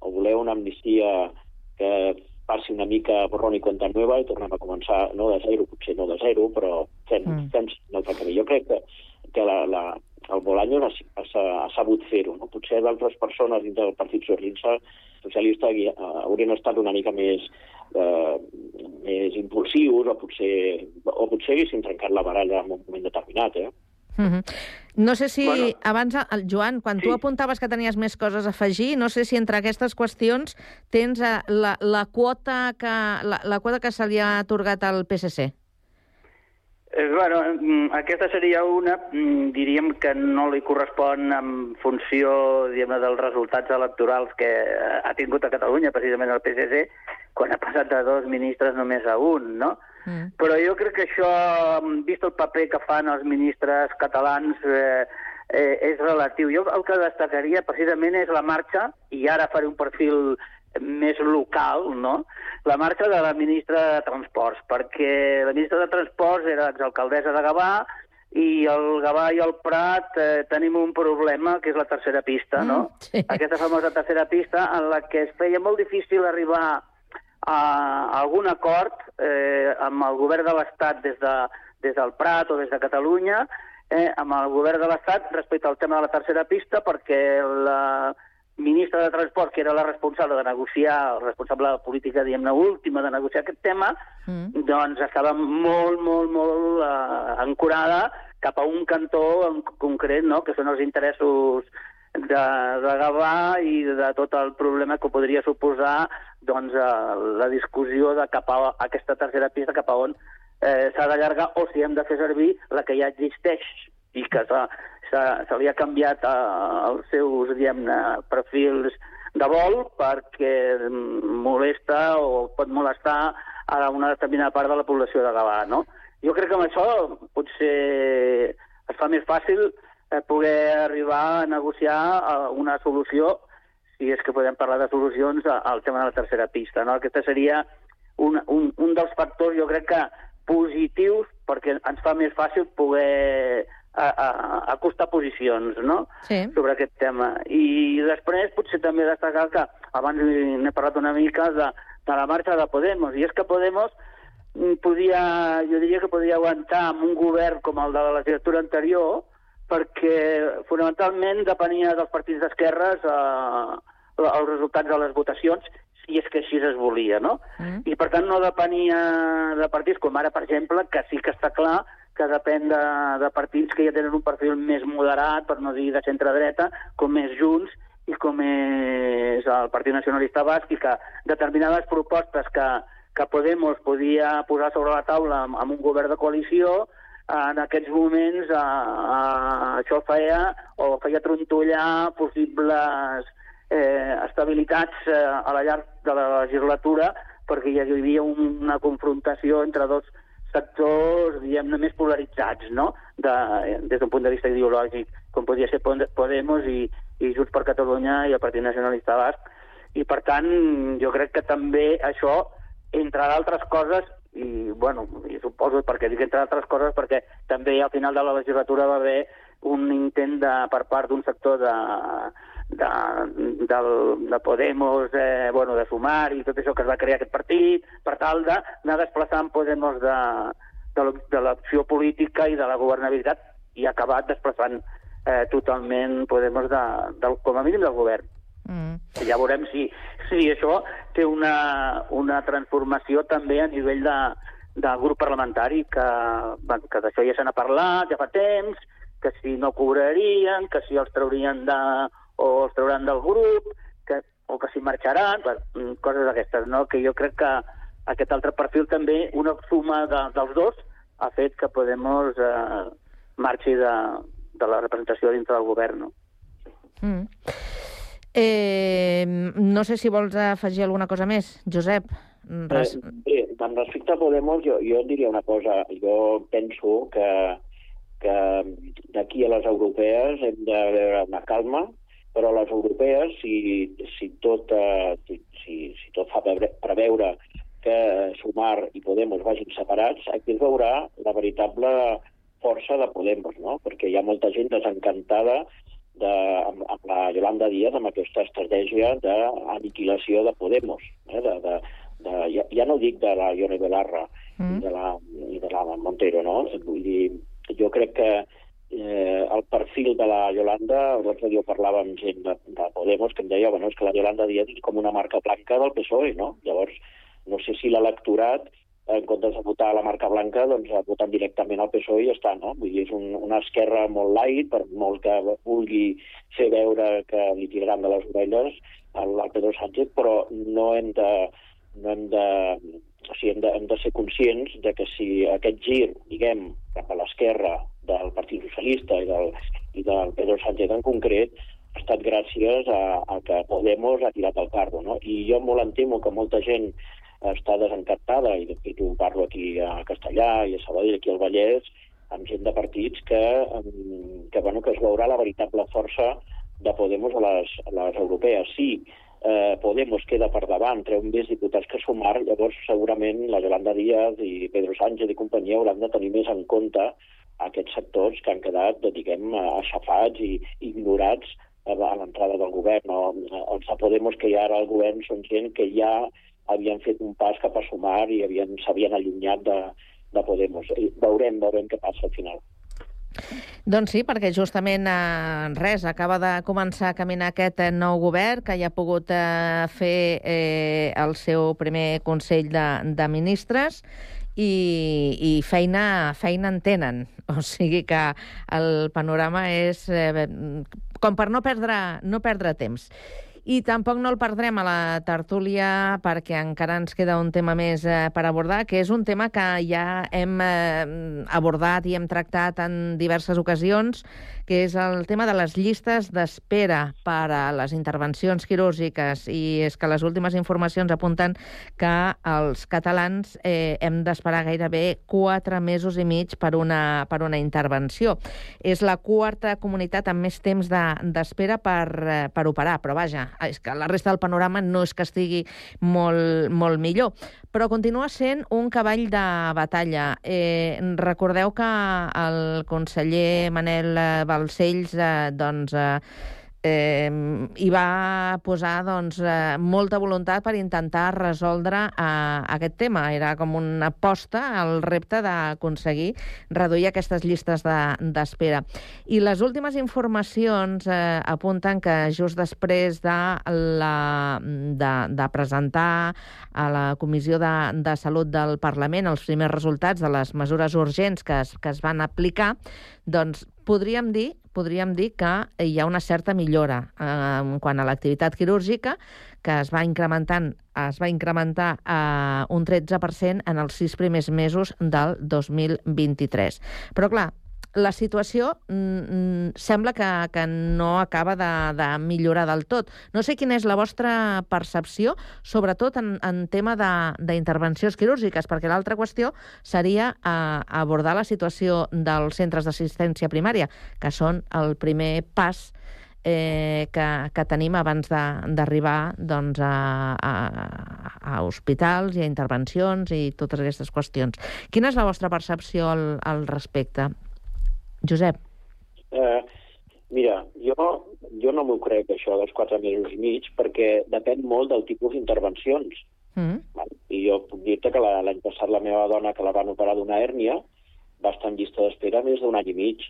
O voleu una amnistia que passi una mica borrón i cuenta nueva i tornem a començar, no de zero, potser no de zero, però fem, Mm. fem un altre camí. Jo crec que, que la, la, el Bolaños ha, ha, ha sabut fer-ho. No? Potser d'altres persones dins del Partit Socialista, socialista eh, haurien estat una mica més, eh, més impulsius o potser, o potser haguessin trencat la baralla en un moment determinat. Eh? Mhm. No sé si Bueno. abans, el Joan, quan tu apuntaves que tenies més coses a afegir, no sé si entre aquestes qüestions tens eh, la, la, quota que, la, la quota que se li ha atorgat al PSC. Eh, bueno, mm, aquesta seria una, mm, diríem que no li correspon en funció dels resultats electorals que eh, ha tingut a Catalunya, precisament el PSC, quan ha passat de dos ministres només a un, no? Mm. Però jo crec que això, mm, vist el paper que fan els ministres catalans, eh, eh, és relatiu. Jo el que destacaria precisament és la marxa, i ara faré un perfil més local, no? la marxa de la ministra de Transports, perquè la ministra de Transports era exalcaldessa de Gavà i el Gavà i el Prat eh, tenim un problema, que és la tercera pista, no? Mm, sí. Aquesta famosa tercera pista en la que es feia molt difícil arribar a algun acord eh, amb el govern de l'Estat des, de, des del Prat o des de Catalunya, eh, amb el govern de l'Estat respecte al tema de la tercera pista, perquè la ministra de Transport, que era la responsable de negociar, responsable de política, diguem-ne, última de negociar aquest tema, Mm. doncs estava molt, molt, molt eh, ancorada cap a un cantó en concret, no?, que són els interessos de, de Gavà i de tot el problema que podria suposar doncs, eh, la discussió de cap a aquesta tercera pista cap a on eh, s'ha d'allargar o si hem de fer servir la que ja existeix i que s'ha- se li ha canviat eh, els seus, perfils de vol perquè molesta o pot molestar a una determinada part de la població de Gavà, no? Jo crec que amb això potser es fa més fàcil eh, poder arribar a negociar eh, una solució, si és que podem parlar de solucions, al tema de la tercera pista. No? Aquesta seria un, un, un dels factors, jo crec que positius, perquè ens fa més fàcil poder a, a, acostar posicions no? Sí. sobre aquest tema. I després potser també destacar que abans n'he parlat una mica de, de la marxa de Podemos, i és que Podemos podia, jo diria que podia aguantar amb un govern com el de la legislatura anterior, perquè fonamentalment depenia dels partits d'esquerres eh, els resultats de les votacions, si és que així es volia, no? Mm. I per tant no depenia de partits com ara, per exemple, que sí que està clar que depèn de, de partits que ja tenen un perfil més moderat, per no dir de centre-dreta, com és Junts i com és el Partit Nacionalista Basc, i que determinades propostes que, que Podemos podia posar sobre la taula amb, amb un govern de coalició, en aquests moments a, a, això feia o feia trontollar possibles eh, estabilitats eh, a la llarg de la legislatura perquè hi havia una confrontació entre dos sectors, diguem-ne, més polaritzats, no?, de, des d'un punt de vista ideològic, com podia ser Pod- Podemos i, i Junts per Catalunya i el Partit Nacionalista Basc. I, per tant, jo crec que també això, entre d'altres coses, i, bueno, i suposo perquè dic entre altres coses perquè també al final de la legislatura va haver un intent de, per part d'un sector de, de, del, de Podemos, eh, bueno, de Sumar i tot això que es va crear aquest partit, per tal d'anar desplaçant Podemos de, de, l'op- de l'opció política i de la governabilitat i acabat desplaçant eh, totalment Podemos de, del, com a mínim del govern. Mm. Ja veurem si, si això té una, una transformació també a nivell de, del grup parlamentari, que, bueno, que d'això ja se n'ha parlat ja fa temps, que si no cobrarien, que si els traurien de, o els trauran del grup, que, o que si marxaran, bueno, mm, coses d'aquestes, no? que jo crec que aquest altre perfil també, una suma de, dels dos, ha fet que Podemos eh, marxi de, de la representació dintre del govern. No? Mm. Eh, no sé si vols afegir alguna cosa més, Josep. Res... Eh, bé, amb respecte a Podemos, jo, jo et diria una cosa. Jo penso que, que d'aquí a les europees hem de veure una calma, però les europees, si, si, tot, eh, si, si, tot fa preveure que Sumar i Podemos vagin separats, aquí es veurà la veritable força de Podemos, no? perquè hi ha molta gent desencantada de, amb, amb la Yolanda Díaz amb aquesta estratègia d'aniquilació de Podemos, eh? de, de, de, ja, ja no dic de la Ione Belarra mm. i, de la, i de la Montero, no? Vull dir, jo crec que eh, el perfil de la Yolanda, l'altre dia parlava amb gent de, de Podemos que em deia bueno, és que la Yolanda Díaz és com una marca blanca del PSOE, no? Llavors, no sé si l'electorat en comptes de votar la marca blanca, doncs ha votat directament al PSOE i ja està, no? Vull dir, és un, una esquerra molt light, per molt que vulgui fer veure que li tiraran de les orelles al, Pedro Sánchez, però no hem de, no hem de, o sigui, hem de, hem de ser conscients de que si aquest gir, diguem, cap a l'esquerra del Partit Socialista i del, i del Pedro Sánchez en concret, ha estat gràcies a, a que Podemos ha tirat el carro, no? I jo molt em temo que molta gent està desencantada, i de fet ho parlo aquí a Castellà i a Sabadell, aquí al Vallès, amb gent de partits que, que, bueno, que es veurà la veritable força de Podemos a les, a les europees. Sí, eh, Podemos queda per davant, treu més diputats que sumar, llavors segurament la Yolanda Díaz i Pedro Sánchez i companyia hauran de tenir més en compte aquests sectors que han quedat, diguem, aixafats i ignorats a l'entrada del govern. No? Els de Podemos que hi ha ara al govern són gent que ja havien fet un pas cap a sumar i havien s'havien allunyat de, de Podemos. I veurem, veurem què passa al final. Doncs sí, perquè justament eh, res, acaba de començar a caminar aquest eh, nou govern que ja ha pogut eh, fer eh, el seu primer Consell de, de Ministres i, i feina, feina en tenen. O sigui que el panorama és eh, com per no perdre, no perdre temps. I tampoc no el perdrem a la tertúlia perquè encara ens queda un tema més eh, per abordar, que és un tema que ja hem eh, abordat i hem tractat en diverses ocasions, que és el tema de les llistes d'espera per a les intervencions quirúrgiques. I és que les últimes informacions apunten que els catalans eh, hem d'esperar gairebé quatre mesos i mig per una, per una intervenció. És la quarta comunitat amb més temps d'espera de, per, eh, per operar, però vaja, és que la resta del panorama no és que estigui molt, molt millor, però continua sent un cavall de batalla. Eh, recordeu que el conseller Manel Balcells eh, doncs, eh, eh, hi va posar doncs, eh, molta voluntat per intentar resoldre eh, aquest tema. Era com una aposta al repte d'aconseguir reduir aquestes llistes d'espera. De, I les últimes informacions eh, apunten que just després de, la, de, de presentar a la Comissió de, de Salut del Parlament els primers resultats de les mesures urgents que es, que es van aplicar, doncs podríem dir podríem dir que hi ha una certa millora eh, quant a l'activitat quirúrgica, que es va incrementant es va incrementar eh, un 13% en els sis primers mesos del 2023. Però, clar, la situació mm, sembla que, que no acaba de, de millorar del tot. No sé quina és la vostra percepció, sobretot en, en tema d'intervencions quirúrgiques, perquè l'altra qüestió seria eh, abordar la situació dels centres d'assistència primària, que són el primer pas eh, que, que tenim abans d'arribar doncs, a, a, a hospitals i a intervencions i totes aquestes qüestions. Quina és la vostra percepció al, al respecte? Josep. Eh, mira, jo jo no m'ho crec, això dels quatre mesos i mig, perquè depèn molt del tipus d'intervencions. Mm. Val? I jo puc dir-te que la- l'any passat la meva dona, que la van operar d'una hèrnia, va estar en llista d'espera més d'un any i mig.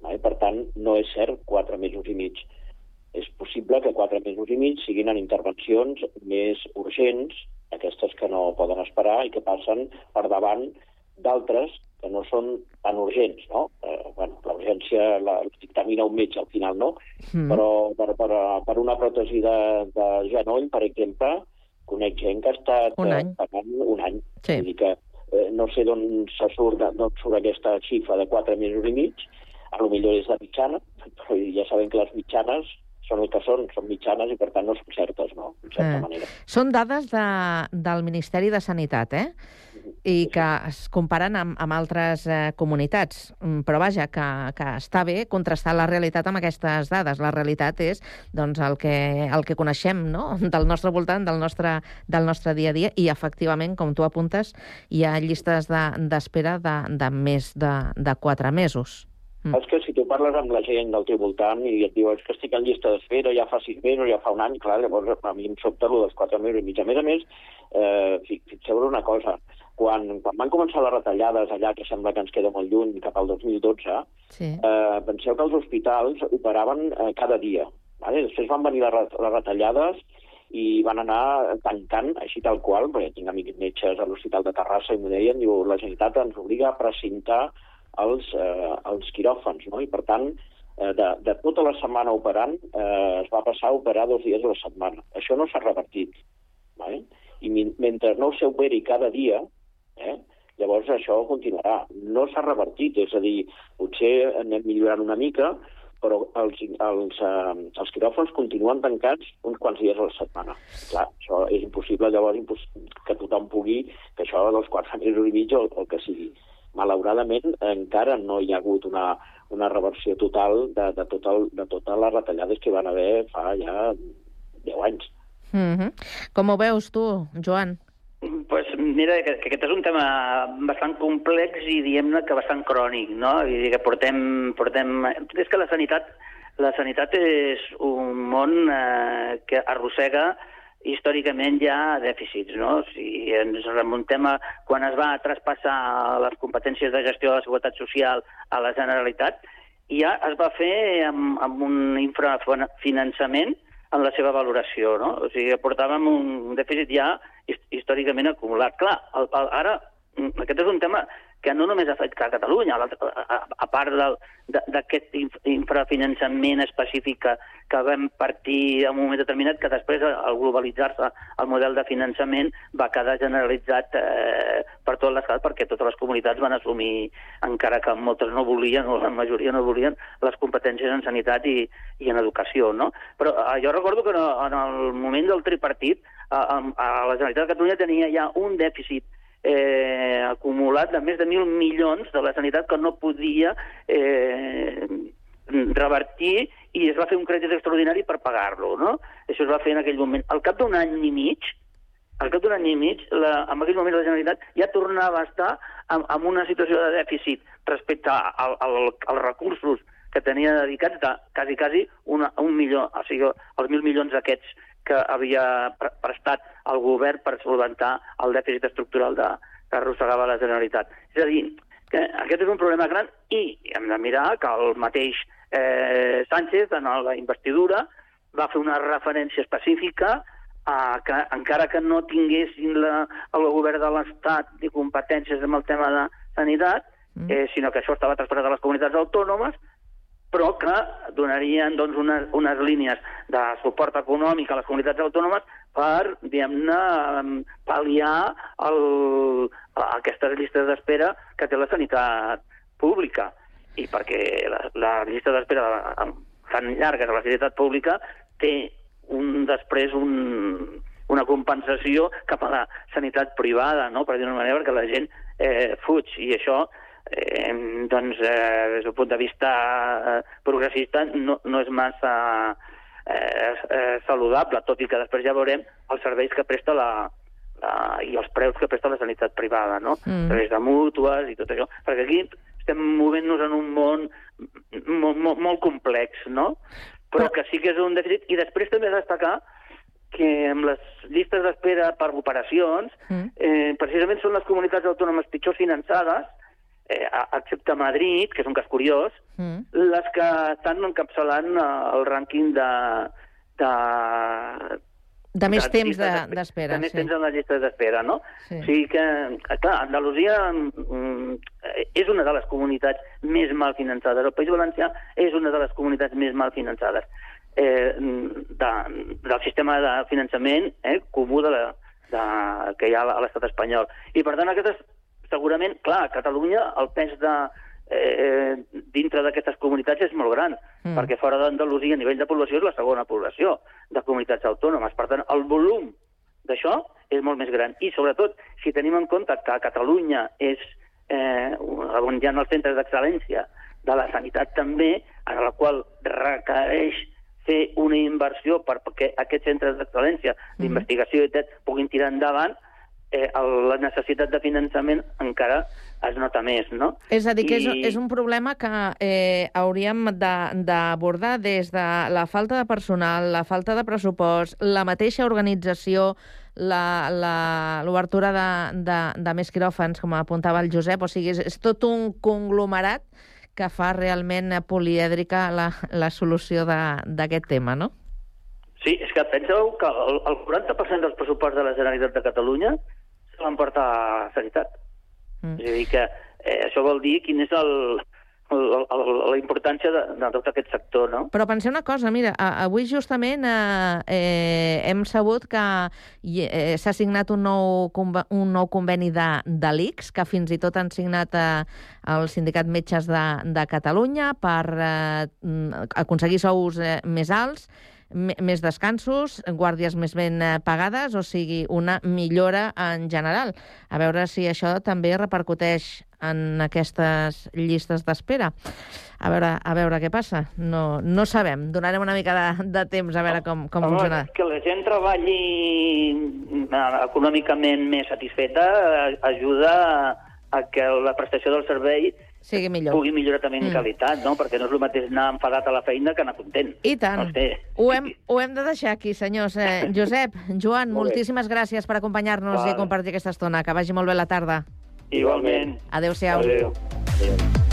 Val? Per tant, no és cert quatre mesos i mig. És possible que quatre mesos i mig siguin en intervencions més urgents, aquestes que no poden esperar i que passen per davant d'altres que no són tan urgents, no? Eh, bueno, la urgència la, dictamina un metge al final, no? Mm. Però per, per, per una pròtesi de, de genoll, per exemple, conec gent que ha estat Un eh, any. pagant un any. Sí. Vull dir que eh, no sé d'on se surt, d'on surt aquesta xifra de 4 mesos i mig, a lo millor és de mitjana, però ja sabem que les mitjanes són el que són, són mitjanes i per tant no són certes, no? En certa Eh. manera. Són dades de, del Ministeri de Sanitat, eh? I que es comparen amb, amb altres eh, comunitats. Mm, Però vaja, que, que està bé contrastar la realitat amb aquestes dades. La realitat és doncs, el, que, el que coneixem no? del nostre voltant, del nostre, del nostre dia a dia, i efectivament, com tu apuntes, hi ha llistes de- d'espera de, de més de, de 4 mesos. Mm. És que si tu parles amb la gent del teu voltant i et diu "És que estic en llista d'espera, ja fa sis mesos, ja fa un any, clar, llavors a mi em sobta allò dels quatre mesos i mig. A més a més, eh, fi- fixeu-vos una cosa, quan, quan van començar les retallades allà, que sembla que ens queda molt lluny, cap al 2012, Sí. eh, penseu que els hospitals operaven eh, cada dia. Vale? Després van venir les, ret- les retallades i van anar tancant així tal qual, perquè tinc amics metges a l'Hospital de Terrassa i m'ho deien, diu, la Generalitat ens obliga a precintar els, eh, els quiròfans, no? I per tant, eh, de, de tota la setmana operant, eh, es va passar a operar dos dies a la setmana. Això no s'ha revertit. Vale? I mentre no s'operi cada dia, eh, llavors això continuarà. No s'ha revertit, és a dir, potser anem millorant una mica, però els, els, eh, els quiròfans continuen tancats uns quants dies a la setmana. Clar, això és impossible, llavors impos que tothom pugui, que això dels quatre mesos i mig o el que sigui. Malauradament, encara no hi ha hagut una, una reversió total de, de, tot el, de totes les retallades que van haver fa ja 10 anys. Mm -hmm. Com ho veus tu, Joan? Pues mira, que, que aquest és un tema bastant complex i diguem-ne que bastant crònic, no? Dir que portem, portem... És que la sanitat, la sanitat és un món eh, que arrossega històricament hi ha dèficits, no? Si ens remuntem a quan es va traspassar les competències de gestió de la seguretat social a la Generalitat, ja es va fer amb, amb un infrafinançament en la seva valoració, no? O sigui, portàvem un dèficit ja històricament acumulat. Clar, el, el, ara, mm, aquest és un tema que no només afecta a Catalunya, a, a, a- part d'aquest inf- infrafinançament específic que, que vam partir en un moment determinat, que després, al globalitzar-se el model de finançament, va quedar generalitzat eh, per tot l'estat, perquè totes les comunitats van assumir, encara que moltes no volien, o la majoria no volien, les competències en sanitat i, i en educació, no? Però eh, jo recordo que en el moment del tripartit, a, a, a la Generalitat de Catalunya tenia ja un dèficit eh, acumulat de més de mil milions de la sanitat que no podia eh, revertir i es va fer un crèdit extraordinari per pagar-lo, no? Això es va fer en aquell moment. Al cap d'un any i mig, al cap d'un any i mig, la, en aquell moment la Generalitat ja tornava a estar en, en una situació de dèficit respecte al, al, als recursos que tenia dedicats de quasi, quasi una, un milió, o sigui, els mil milions aquests que havia pre- prestat el govern per solventar el dèficit estructural de, que arrossegava la Generalitat. És a dir, que aquest és un problema gran i hem de mirar que el mateix eh, Sánchez, en la investidura, va fer una referència específica a que encara que no tinguessin la, el govern de l'Estat ni competències amb el tema de sanitat, eh, sinó que això estava traspassat a les comunitats autònomes, però que donarien doncs, unes, unes línies de suport econòmic a les comunitats autònomes per, diguem-ne, em, pal·liar el, aquestes llistes d'espera que té la sanitat pública. I perquè la, la llista d'espera tan llarga de la sanitat pública té un, després un, una compensació cap a la sanitat privada, no? per dir una manera, perquè la gent eh, fuig, i això eh, doncs, eh, des del punt de vista eh, progressista no, no és massa eh, eh, saludable, tot i que després ja veurem els serveis que presta la, la, i els preus que presta la sanitat privada, no? Mm. Través de mútues i tot això. Perquè aquí estem movent-nos en un món molt, molt, molt complex, no? però que sí que és un dèficit. I després també destacar que amb les llistes d'espera per operacions, Mm. eh, precisament són les comunitats autònomes pitjor finançades, eh, excepte Madrid, que és un cas curiós, Mm. les que estan encapçalant eh, el rànquing de, de, De més temps llistes de- d'espera, De més sí. temps en les llistes d'espera, no? Sí. O sigui que, eh, clar, Andalusia mm, és una de les comunitats més mal finançades. El País Valencià és una de les comunitats més mal finançades eh, de, del sistema de finançament eh, comú de la, de, que hi ha a l'estat espanyol. I, per tant, aquestes, segurament, clar, a Catalunya el pes de, eh, dintre d'aquestes comunitats és molt gran, Mm. mm. perquè fora d'Andalusia a nivell de població és la segona població de comunitats autònomes. Per tant, el volum d'això és molt més gran. I, sobretot, si tenim en compte que a Catalunya és eh, on hi ha els centres d'excel·lència de la sanitat també, en la qual requereix fer una inversió per- perquè aquests centres d'excel·lència d'investigació i tot puguin tirar endavant, eh, el, la necessitat de finançament encara es nota més, no? És a dir, que és, I- és un problema que eh, hauríem de- d'abordar des de la falta de personal, la falta de pressupost, la mateixa organització, l'obertura de, de, de més quiròfans, com apuntava el Josep, o sigui, és, és tot un conglomerat que fa realment polièdrica la, la solució de- d'aquest tema, no? Sí, és que penseu que el, el 40% dels pressupostos de la Generalitat de Catalunya se van portar a sanitat. Mm. És a dir, que eh, això vol dir quin és el, el, el, la importància de, de tot aquest sector, no? Però penseu una cosa, mira, avui justament eh, eh, hem sabut que eh, s'ha signat un nou, un nou conveni de, de l'ICS, que fins i tot han signat eh, el Sindicat Metges de, de Catalunya per eh, aconseguir sous eh, més alts, més descansos, guàrdies més ben eh, pagades, o sigui, una millora en general. A veure si això també repercuteix en aquestes llistes d'espera. A veure, a veure què passa. No, no sabem. Donarem una mica de, de temps a veure com, com Home, funciona. Que la gent treballi eh, econòmicament més satisfeta eh, ajuda a, a que la prestació del servei Sigui millor. pugui millorar també en Mm. qualitat, no? Perquè no és el mateix anar enfadat a la feina que anar content. I tant. No sé. Ho hem, ho hem de deixar aquí, senyors. Eh, Josep, Joan, moltíssimes gràcies per acompanyar-nos Vale. i compartir aquesta estona. Que vagi molt bé la tarda. Igualment. Adéu-siau. Adéu. Like